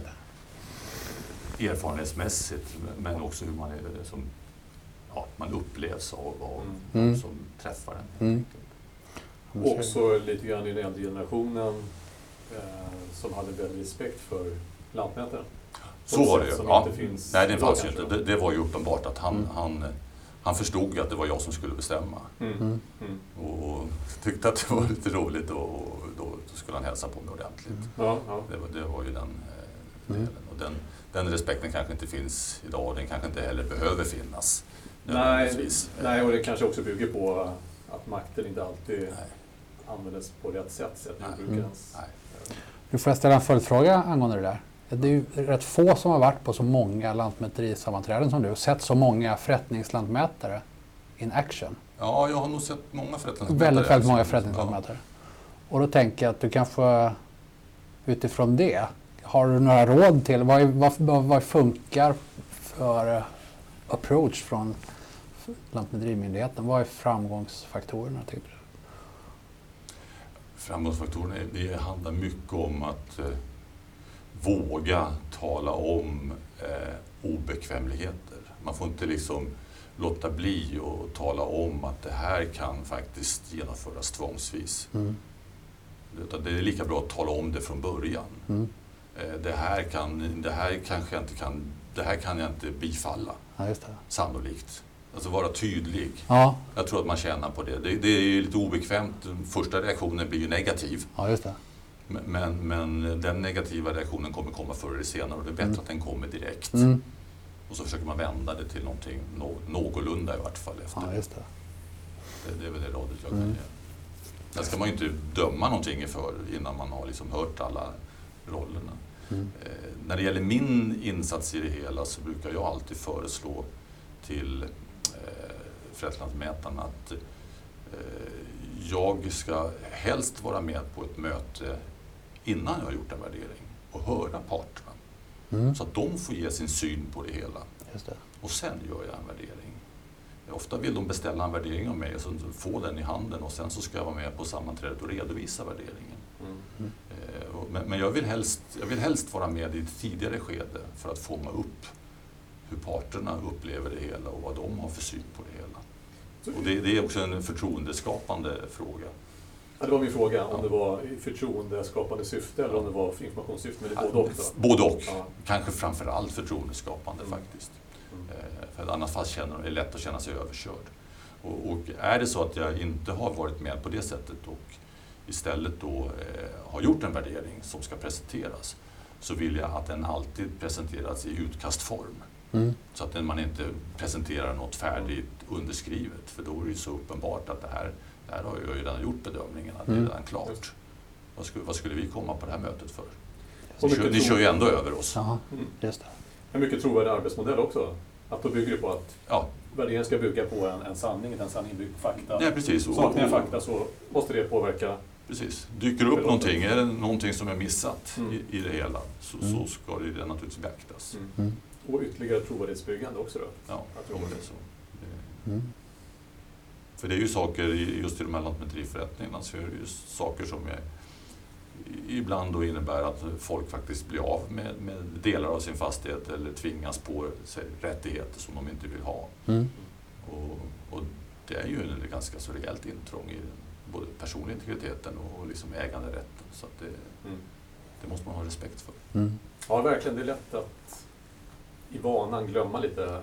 erfarenhetsmässigt men också hur man, är, som, ja, man upplevs av, av Mm. de som träffar en. Mm. Också lite grann i den äldre generationen eh, som hade väldigt respekt för Lantmätaren. Så var det ju. Ja. Nej, det fanns ju inte. då. Det, det var ju uppenbart att han, Mm. han, han förstod ju att det var jag som skulle bestämma. Mm. Mm. Mm. Och tyckte att det var lite roligt och då skulle han hälsa på mig ordentligt. Mm. Ja, ja. Det, var, det var ju den eh, Mm. delen. Och den, den respekten kanske inte finns idag och den kanske inte heller behöver finnas. Nej, nej, och det kanske också bygger på att makten inte alltid Nej, användes på rätt sätt sett Nej. ur brukarens... nej. Nu får jag ställa en följdfråga angående det där. Det är ju rätt få som har varit på så många lantmäterisammanträden som du och sett så många förrättningslantmätare in action. Ja, jag har nog sett många förrättningslantmätare. Väldigt, väldigt många förrättningslantmätare. Och då tänker jag att du kanske utifrån det, har du några råd till vad, vad, vad, vad funkar för approach från Lantmäterimyndigheten? Vad är framgångsfaktorerna? Typ? Framgångsfaktorerna, är- det handlar mycket om att eh, våga tala om eh, obekvämligheter. Man får inte liksom låta bli och tala om att det här kan faktiskt genomföras tvångsvis. Mm. Det är lika bra att tala om det från början. Mm. Eh, det, här kan, det här kanske jag inte kan, det här kan jag inte bifalla, Ja, sannolikt. Alltså vara tydlig. Ja, Jag tror att man tjänar på det. Det, det är ju lite obekvämt. Den första reaktionen blir ju negativ. ja, just det. Men, men, men den negativa reaktionen kommer komma förr eller senare och det är bättre Mm. att den kommer direkt. Mm. Och så försöker man vända det till någonting nå, någorlunda i vart fall efter. Ja, just det. det, det är väl det rådet jag kan Mm. ge. Där ska man ju inte döma någonting för innan man har liksom hört alla rollerna. Mm. Eh, när det gäller min insats i det hela så brukar jag alltid föreslå till eh, förrättningslantmätarna att eh, jag ska helst vara med på ett möte innan jag har gjort en värdering och höra parterna. Mm. Så att de får ge sin syn på det hela. Just det. Och sen gör jag en värdering. Ofta vill de beställa en värdering av mig och så få den i handen och sen så ska jag vara med på sammanträdet och redovisa värderingen. Mm. Men, jag, vill helst, jag vill helst vara med i ett tidigare skede för att fånga upp hur parterna upplever det hela och vad de har för syn på det hela. Och det, det är också en förtroendeskapande fråga. Ja, det var min fråga, om Ja. det var förtroendeskapande syfte eller om det var informationssyfte, men det är både och. då. Både och. Ja. Kanske framför allt förtroendeskapande Mm. faktiskt. Mm. För i annat fall känner, är det lätt att känna sig överkörd. Och, och är det så att jag inte har varit med på det sättet och istället då eh, har gjort en värdering som ska presenteras så vill jag att den alltid presenteras i utkastform. Mm. Så att man inte presenterar något färdigt underskrivet för då är det ju så uppenbart att det här, det här har jag ju redan gjort bedömningen att det är Mm. redan klart. Vad skulle, vad skulle vi komma på det här mötet för? Ni kör, ni kör ju ändå över oss. Ja, Mm. just det. En mycket trovärdig arbetsmodell också. Att då bygger det på att Ja, värderingen ska bygga på en, en sanning, en sanning byggd på fakta. ja precis. Saknar jag fakta så måste det påverka. Precis. Dyker det upp någonting, är det någonting som är missat Mm. i, i det hela så, Mm. så ska det naturligtvis beaktas. Mm. Mm. Och ytterligare trovärdighetsbyggande också då. Ja, Att det- det är så. Det- Mm. För det är ju saker, just i de här lantmäteriförrättningarna så är det ju saker som är, ibland då innebär att folk faktiskt blir av med, med delar av sin fastighet eller tvingas på sig rättigheter som de inte vill ha. Mm. Och, och det är ju en ganska så rejält intrång i både personlig integriteten och liksom äganderätten. Så att det, Mm. det måste man ha respekt för. Mm. Ja, verkligen. Det är lätt att i vanan glömma lite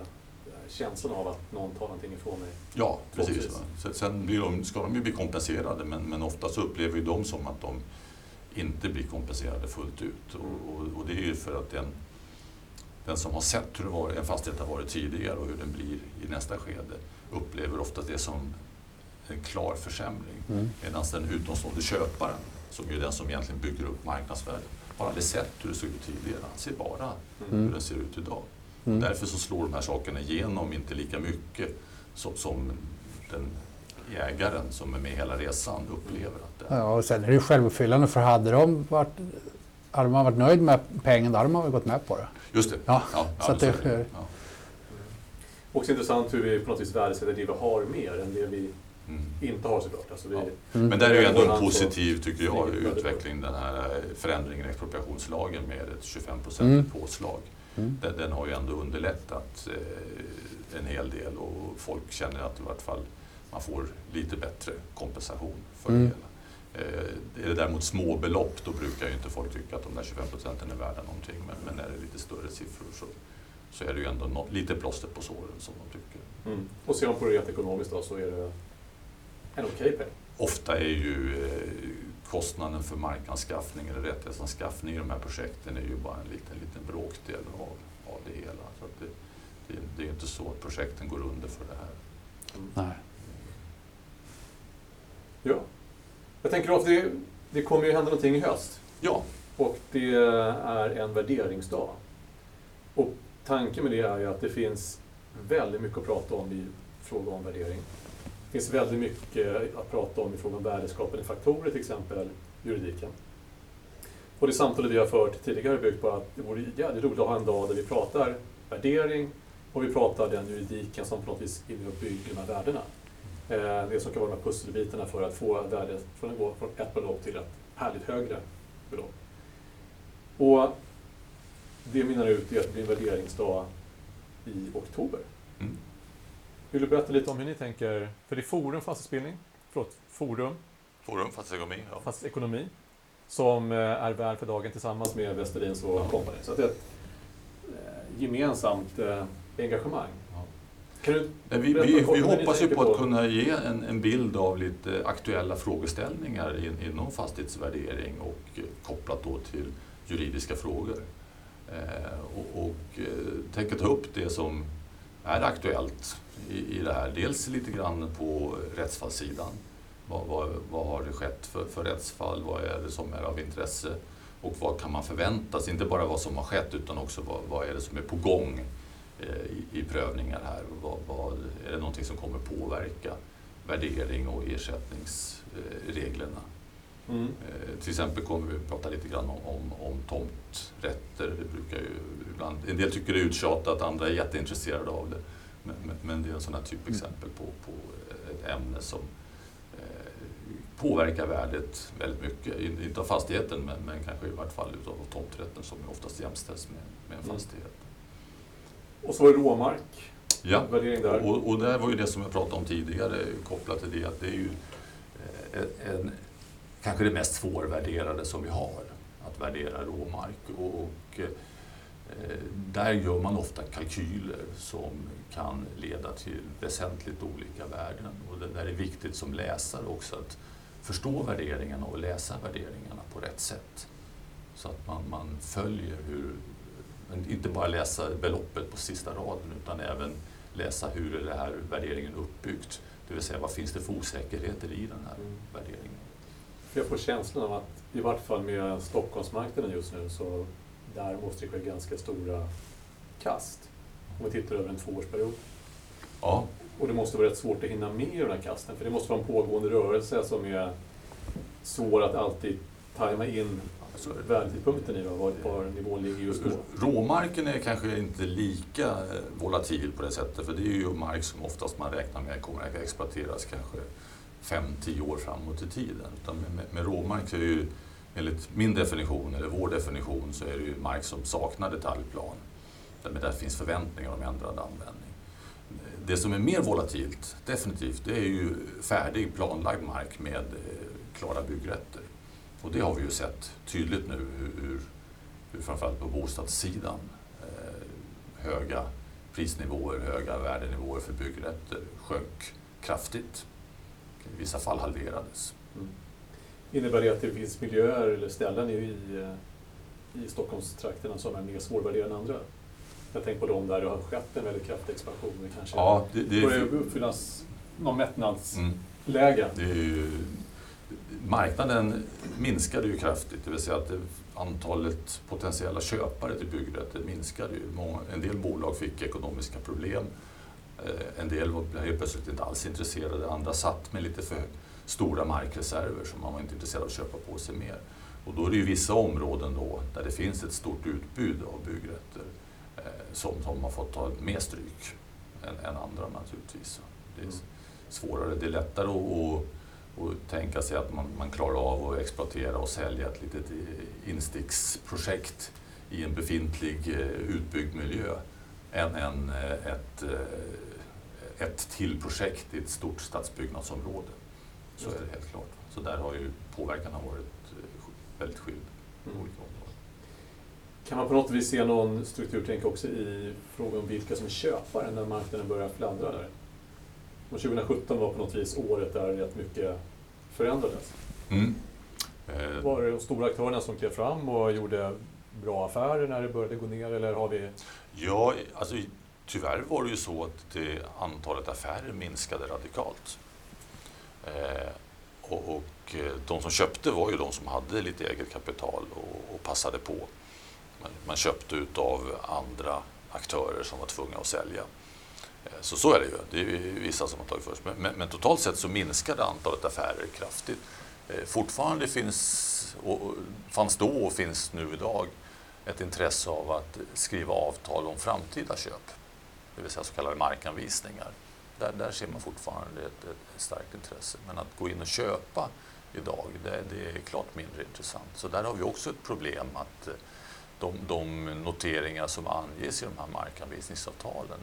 känslan av att någon tar någonting ifrån mig. Ja, precis. Så- Sen blir de, ska de ju bli kompenserade men, men ofta så upplever ju de som att de inte blir kompenserade fullt ut. Och, och, och det är ju för att den, den som har sett hur det var, en fastighet har varit tidigare och hur den blir i nästa skede upplever ofta det som klar försämring. Mm. Medan den utomstående köparen, som är den som egentligen bygger upp marknadsvärdet, har aldrig sett hur det såg ut tidigare. Han ser bara Mm. hur den ser ut idag. Mm. Därför så slår de här sakerna igenom inte lika mycket som, som den ägaren som är med hela resan upplever att det är. Ja, och sen är det ju självuppfyllande för hade de varit hade man varit nöjd med pengen då hade man väl gått med på det. Just det. Ja, ja, så att men det- är Ja. Också intressant hur vi på något vis värdesätter det vi har mer än det vi. Inte har såklart. Alltså Ja. Mm. Men där är ju ändå en Alltså, positiv, tycker jag, väldigt utveckling, den här förändringen i expropriationslagen med ett 25 Mm. påslag. Mm. Den, den har ju ändå underlättat eh, en hel del och folk känner att i vart fall man får lite bättre kompensation för Mm. det hela. Eh, är det däremot små belopp då brukar ju inte folk tycka att de där 25 procenten är värda någonting. Men, men är det lite större siffror så, så är det ju ändå något, lite plåster på såren som de tycker. Mm. Och ser man på det rent ekonomiskt då så är det en okej okay peng? Ofta är ju eh, kostnaden för markanskaffning eller rättighetsanskaffning i de här projekten är ju bara en liten, liten bråkdel av, av det hela. Så det, det, det, är inte så att projekten går under för det här. Mm. Nej. Ja. Jag tänker att det, det kommer ju hända någonting i höst. Ja. Och det är en värderingsdag. Och tanken med det är ju att det finns väldigt mycket att prata om i fråga om värdering. Det finns väldigt mycket att prata om i fråga om värdeskapande faktorer, till exempel juridiken. Och det samtalet vi har fört tidigare byggt på att det vore jävligt roligt att ha en dag där vi pratar värdering och vi pratar den juridiken som på något vis är med och bygger de här värdena. Eh, det som kan vara de här pusselbitarna för att få värdet från att gå från ett belopp till ett härligt högre belopp. Och det mynnar ut i att det blir en värderingsdag i oktober. Vill du berätta lite om hur ni tänker? För det är Forum fastighetsbildning, förlåt, Forum. Forum fastighetsekonomi, ja. Fastighetsekonomi, som eh, är värd för dagen tillsammans med Westerins och ja. Company. Så det är ett eh, gemensamt engagemang. Du, vi, vi, vi hoppas ju på att kunna ge en, en, bild av lite aktuella frågeställningar in, inom fastighetsvärdering och kopplat då till juridiska frågor. Eh, och, och eh, tänker ta upp det som är aktuellt i, i det här. Dels lite grann på rättsfallssidan. Vad, vad, vad har det skett för, för rättsfall? Vad är det som är av intresse? Och vad kan man förvänta sig? Inte bara vad som har skett utan också vad, vad är det som är på gång Eh, i, i prövningar här. Vad, vad, är det någonting som kommer påverka värdering och ersättningsreglerna? Mm. Eh, till exempel kommer vi prata lite grann om, om, om tomträtter. Det brukar ju ibland, en del tycker det är uttjatat, andra är jätteintresserade av det. Men, men, men det är en sån här typexempel på, på ett ämne som eh, påverkar värdet väldigt mycket. Inte av fastigheten men, men kanske i vart fall av tomträtten som oftast jämställs med, med en mm. fastighet. Och så råmark. Ja, där. Och, och det var ju det som jag pratade om tidigare kopplat till det att det är ju eh, en, kanske det mest svårvärderade som vi har, att värdera råmark. Och, och eh, där gör man ofta kalkyler som kan leda till väsentligt olika värden. Och det där är viktigt som läsare också att förstå värderingarna och läsa värderingarna på rätt sätt. Så att man, man följer hur inte bara läsa beloppet på sista raden utan även läsa hur är det här värderingen uppbyggt. Det vill säga vad finns det för osäkerheter i den här värderingen. Jag får känslan av att i vart fall med Stockholmsmarknaden just nu så där måste det ske ganska stora kast om vi tittar över en tvåårsperiod. Ja. Och det måste vara rätt svårt att hinna med i den här kasten för det måste vara en pågående rörelse som är svår att alltid tajma in värdetidpunkten i då? Var, var nivån ligger just då? Råmarken är kanske inte lika eh, volatil på det sättet för det är ju mark som oftast man räknar med kommer att exploateras kanske 5-10 år framåt i tiden. Utan med, med råmark så är det ju enligt min definition, eller vår definition, så är det ju mark som saknar detaljplan. Där det finns förväntningar om ändrad användning. Det som är mer volatilt, definitivt, det är ju färdig planlagd mark med eh, klara byggrätter. Och det har vi ju sett tydligt nu hur, hur framförallt på bostadssidan eh, höga prisnivåer, höga värdenivåer för byggrätter sjönk kraftigt. I vissa fall halverades. Mm. Innebär det att det finns miljöer eller ställen i, i Stockholmstrakterna som är mer svårvärderade än andra? Jag tänker på de där det har skett en väldigt kraftig expansion. Det kanske ja, det, det börjar uppfyllas någon mättnadsläge. Mm. Det marknaden minskade ju kraftigt, det vill säga att antalet potentiella köpare till byggrätter minskade. Ju. En del bolag fick ekonomiska problem. Eh, en del var helt plötsligt inte alls intresserade, andra satt med lite för stora markreserver som man var inte intresserad av att köpa på sig mer. Och då är det ju vissa områden då där det finns ett stort utbud av byggrätter eh, som, som har fått ta mer stryk än, än andra naturligtvis. Det är mm. svårare, det är lättare att och tänka sig att man, man klarar av att exploatera och sälja ett litet insticksprojekt i en befintlig eh, utbyggd miljö än, än eh, ett, eh, ett till projekt i ett stort stadsbyggnadsområde. Så är det helt klart. Så där har ju påverkan har varit eh, väldigt skild på Mm. olika områden. Kan man på något vis se någon strukturtänk också i frågan om vilka som är köpare när marknaden börjar fladdra där? Och 2017 var på något vis året där rätt mycket förändrades. Mm. Var det de stora aktörerna som klev fram och gjorde bra affärer när det började gå ner eller har vi... Ja, alltså, tyvärr var det ju så att det, antalet affärer minskade radikalt. Eh, och, och eh, de som köpte var ju de som hade lite eget kapital och, och passade på. Man, man köpte utav andra aktörer som var tvungna att sälja. Eh, så så är det ju. Det är ju vissa som har tagit först. Men, men, men totalt sett så minskade antalet affärer kraftigt. Eh, fortfarande finns, och, fanns då och finns nu idag ett intresse av att skriva avtal om framtida köp, det vill säga så kallade markanvisningar. Där, där ser man fortfarande ett, ett starkt intresse. Men att gå in och köpa idag, det, det är klart mindre intressant. Så där har vi också ett problem att eh, de, de noteringar som anges i de här markanvisningsavtalen,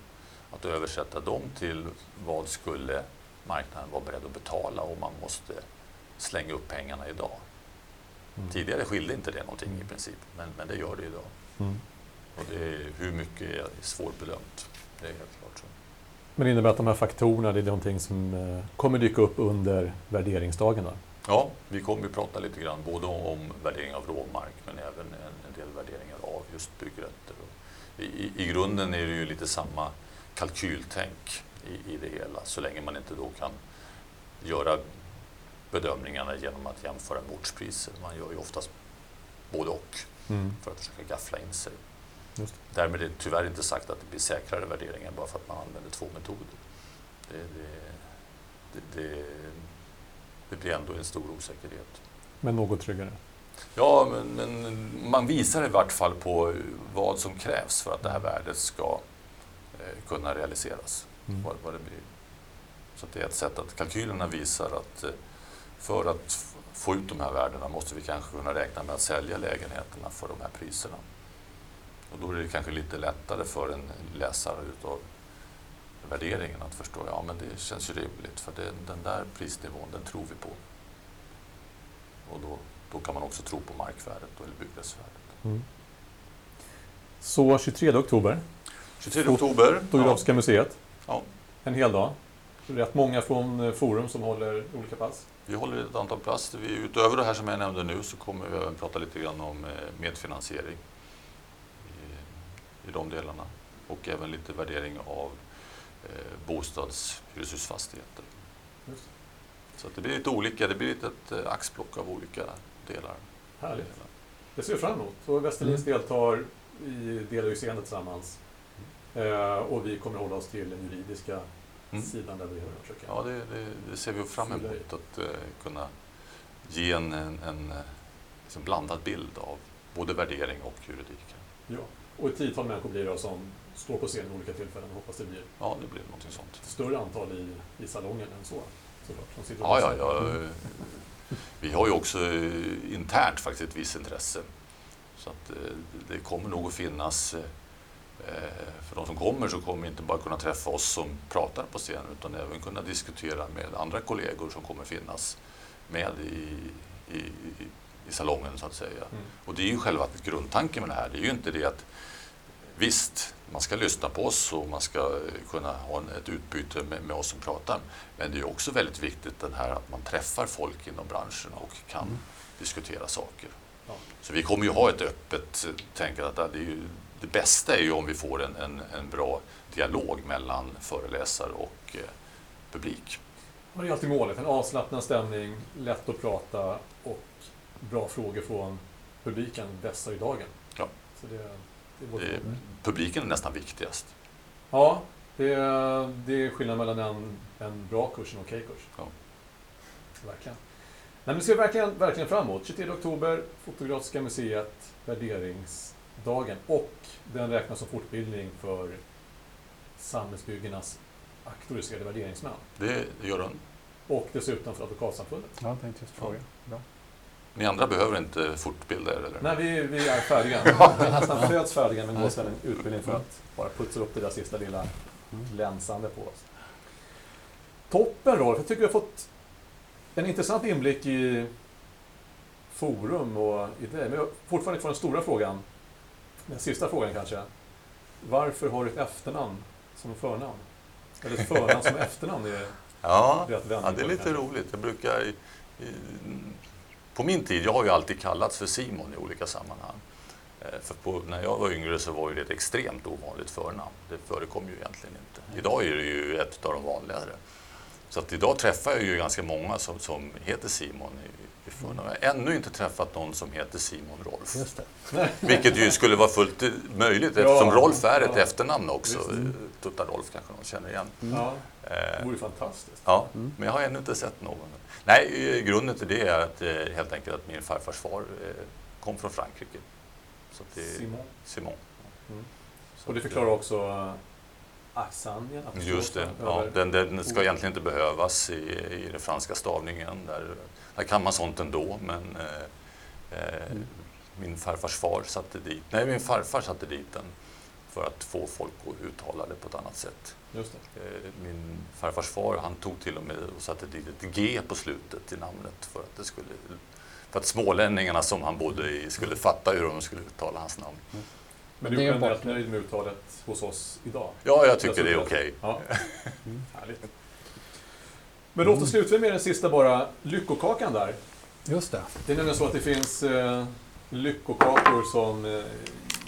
att översätta dem till vad skulle marknaden vara beredd att betala om man måste slänga upp pengarna idag. Mm. Tidigare skilde inte det någonting i princip, men, men det gör det idag. Mm. Och det är, hur mycket är svårbedömt. Det är helt klart så. Men det innebär att de här faktorerna det är någonting som eh, kommer dyka upp under värderingsdagen? Då? Ja, vi kommer ju prata lite grann både om värdering av råmark men även en, del värderingar av just byggrätter. I, I grunden är det ju lite samma kalkyltänk i, i det hela så länge man inte då kan göra bedömningarna genom att jämföra med ortspriser. Man gör ju oftast både och Mm. för att försöka gaffla in sig. Just Därmed är det tyvärr inte sagt att det blir säkrare värderingar bara för att man använder två metoder. Det, det, det, det, blir ändå en stor osäkerhet. Men något tryggare? Ja, men, men man visar i vart fall på vad som krävs för att det här värdet ska eh, kunna realiseras. Mm. Vad, vad det blir. Så att det är ett sätt att kalkylerna visar att eh, för att få ut de här värdena måste vi kanske kunna räkna med att sälja lägenheterna för de här priserna. Och då är det kanske lite lättare för en läsare utav värderingen att förstå, ja men det känns ju rimligt för det, den där prisnivån den tror vi på. Och då, då kan man också tro på markvärdet eller byggrättsvärdet. Mm. Så 23 oktober, 23 oktober. Fotografiska museet. Ja. En hel dag. Rätt många från eh, Forum som håller olika pass. Vi håller ett antal platser. Vi, utöver det här som jag nämnde nu så kommer vi även prata lite grann om eh, medfinansiering i, i de delarna. Och även lite värdering av eh, bostads hyreshusfastigheter. Just. Så det blir lite olika, det blir lite ett eh, axplock av olika delar. Härligt. Det ser vi fram emot. Och Västerlins deltar i scenen tillsammans. Eh, och vi kommer hålla oss till den juridiska Mm. sidan där vi försöker. Ja, det, det, det ser vi fram i. emot att eh, kunna ge en, en, en eh, liksom blandad bild av både värdering och juridik. Ja. Och ett tiotal människor blir det som står på scen vid olika tillfällen. Hoppas det blir Ja, det blir någonting sånt. ett större antal i, i salongen än så. Såklart, och Ja, ja, lyssnar. ja. Vi har ju också eh, internt faktiskt ett visst intresse. Så att eh, det kommer nog att finnas, eh, för de som kommer så kommer inte bara kunna träffa oss som pratar på scenen utan även kunna diskutera med andra kollegor som kommer finnas med i, i, i, salongen så att säga. Mm. Och det är ju själva grundtanken med det här. Det är ju inte det att visst, man ska lyssna på oss och man ska eh, kunna ha ett utbyte med, med oss som pratar. Men det är också väldigt viktigt den här att man träffar folk inom branschen och kan Mm. diskutera saker. Ja. Så vi kommer ju ha ett öppet eh, tänkande att det, är ju, det bästa är ju om vi får en, en, en bra dialog mellan föreläsare och eh, publik. Och det är alltid målet. En avslappnad stämning, lätt att prata och bra frågor från publiken vässar i dagen. Ja. Så det, det är publiken är nästan viktigast. Ja, det, det är skillnad mellan en, en bra kurs och en okej kurs. Ja. Verkligen. Nej, men det ser verkligen, verkligen fram emot. 23 oktober, Fotografiska museet, värderingsdagen och den räknas som fortbildning för samhällsbyggarnas auktoriserade värderingsmän. Det gör den. Och dessutom för Advokatsamfundet. Ja, jag tänkte just fråga. Bra. Ni andra behöver inte fortbilda er, eller? Nej, vi, vi är färdiga. Vi nästan föds färdiga men går sedan en utbildning för att bara putsa upp det där sista lilla länsande på oss. Toppen Rolf, jag tycker vi har fått En intressant inblick i forum och idéer. Men fortfarande kvar den stora frågan. Den sista frågan kanske. Varför har du ett efternamn som förnamn? Eller ett förnamn som efternamn? Är Ja, rätt ja det är lite kanske. roligt. Jag brukar... i- i- På min tid, jag har ju alltid kallats för Simon i olika sammanhang. Eh, För på, när jag var yngre så var det ett extremt ovanligt förnamn. Det förekom ju egentligen inte. Idag är det ju ett av de vanligare. Så att idag träffar jag ju ganska många som, som heter Simon i, förnamn. Jag har ännu inte träffat någon som heter Simon Rolf. Just det. Vilket ju skulle vara fullt möjligt Ja, eftersom Rolf är ett ja. efternamn också. Visst. Tutta Rolf kanske någon känner igen. Ja, Eh, det vore fantastiskt. Ja, Mm. men jag har ännu inte sett någon. Nej, grunden till det är att, eh, helt enkelt att min farfars far eh, kom från Frankrike. Så att det är Simon. Simon. Mm. Och det förklarar också eh, Just det, ja, den, den ska egentligen inte behövas i, i den franska stavningen. Där, där kan man sånt ändå, men eh, eh, Mm. min farfars far satte dit, nej min farfar satte dit den för att få folk att uttala det på ett annat sätt. Just det. Eh, Min farfars far han tog till och med och satte dit ett G på slutet i namnet för att, det skulle, för att smålänningarna som han bodde i skulle fatta hur de skulle uttala hans namn. Men du är en generellt nöjd med uttalet hos oss idag? Ja, jag tycker det är okej. Ja. Mm. Härligt. Men låt oss sluta med den sista bara, lyckokakan där. Just det. Det är nämligen så att det finns eh, lyckokakor som eh,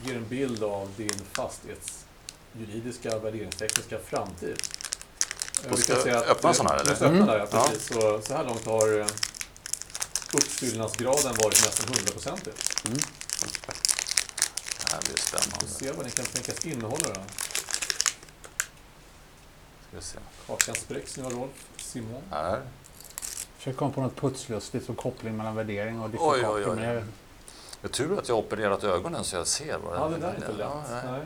ger en bild av din fastighetsjuridiska värderingstekniska framtid. Eh, Och vi ska säga att, öppna eh, såna här, eller? Jag öppna Mm. där, ja, precis. Så, så här långt har eh, uppfyllnadsgraden varit nästan 100%. Mm. Här blir Vi spännande. får se vad den kan tänkas innehålla då. Ska vi se. Kakan spräcks nu av Rolf Simon. Här. Försöker komma på något putslustigt som koppling mellan värdering och Oj, oj, oj. men jag- Det är tur att jag har opererat ögonen så jag ser vad Ja, det där är inte lätt. Ja, nej. Nej.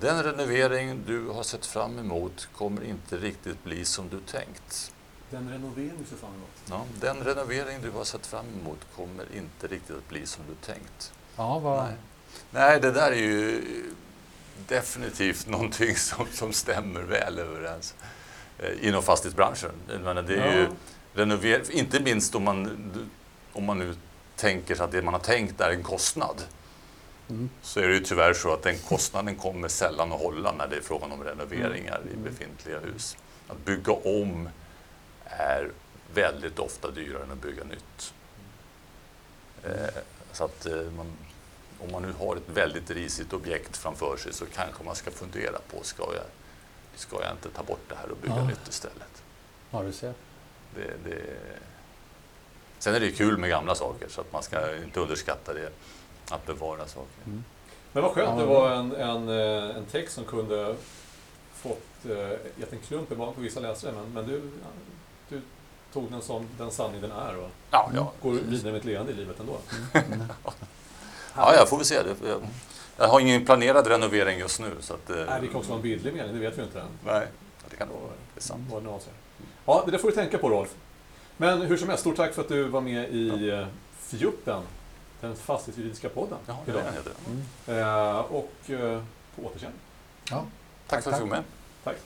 Den renovering du har sett fram emot kommer inte riktigt bli som du tänkt. Den renovering vi ser fram emot. Ja, den renovering du har sett fram emot kommer inte riktigt att bli som du tänkt. Ja, vad... Nej. Det där är ju definitivt någonting som, som stämmer väl överens eh, inom fastighetsbranschen. Jag menar, det är ju renover, inte minst om man, om man nu tänker sig att det man har tänkt är en kostnad. Mm. Så är det ju tyvärr så att den kostnaden kommer sällan att hålla när det är frågan om renoveringar i Mm. befintliga hus. Att bygga om är väldigt ofta dyrare än att bygga nytt. Eh, så att eh, man, om man nu har ett väldigt risigt objekt framför sig så kanske man ska fundera på, ska jag, ska jag inte ta bort det här och bygga Ja. nytt istället? Ja, du ser. Det, det... Sen är det kul med gamla saker så att man ska inte underskatta det, att bevara saker. Mm. Men vad skönt, det var en, en, eh, en text som kunde fått eh, gett en klump i magen på vissa läsare. Men, men du, du tog den som den sanning den är och Ja, ja. går vidare med ett leende i livet ändå. Mm. ja, jag får vi se. Det. Jag, jag har ingen planerad renovering just nu. Så att, eh, Nej, det kan också vara en bildlig mening, det vet vi inte än. Nej, det kan det vara. Sant. Vad den avser. Ja, det där får du tänka på Rolf. Men hur som helst, stort tack för att du var med i ja. Fjuppen, den fastighetsjuridiska podden. Ja, det är idag. det heter. Mm. Eh, och eh, på återseende. Ja. Tack för att du tack. var med. Tack.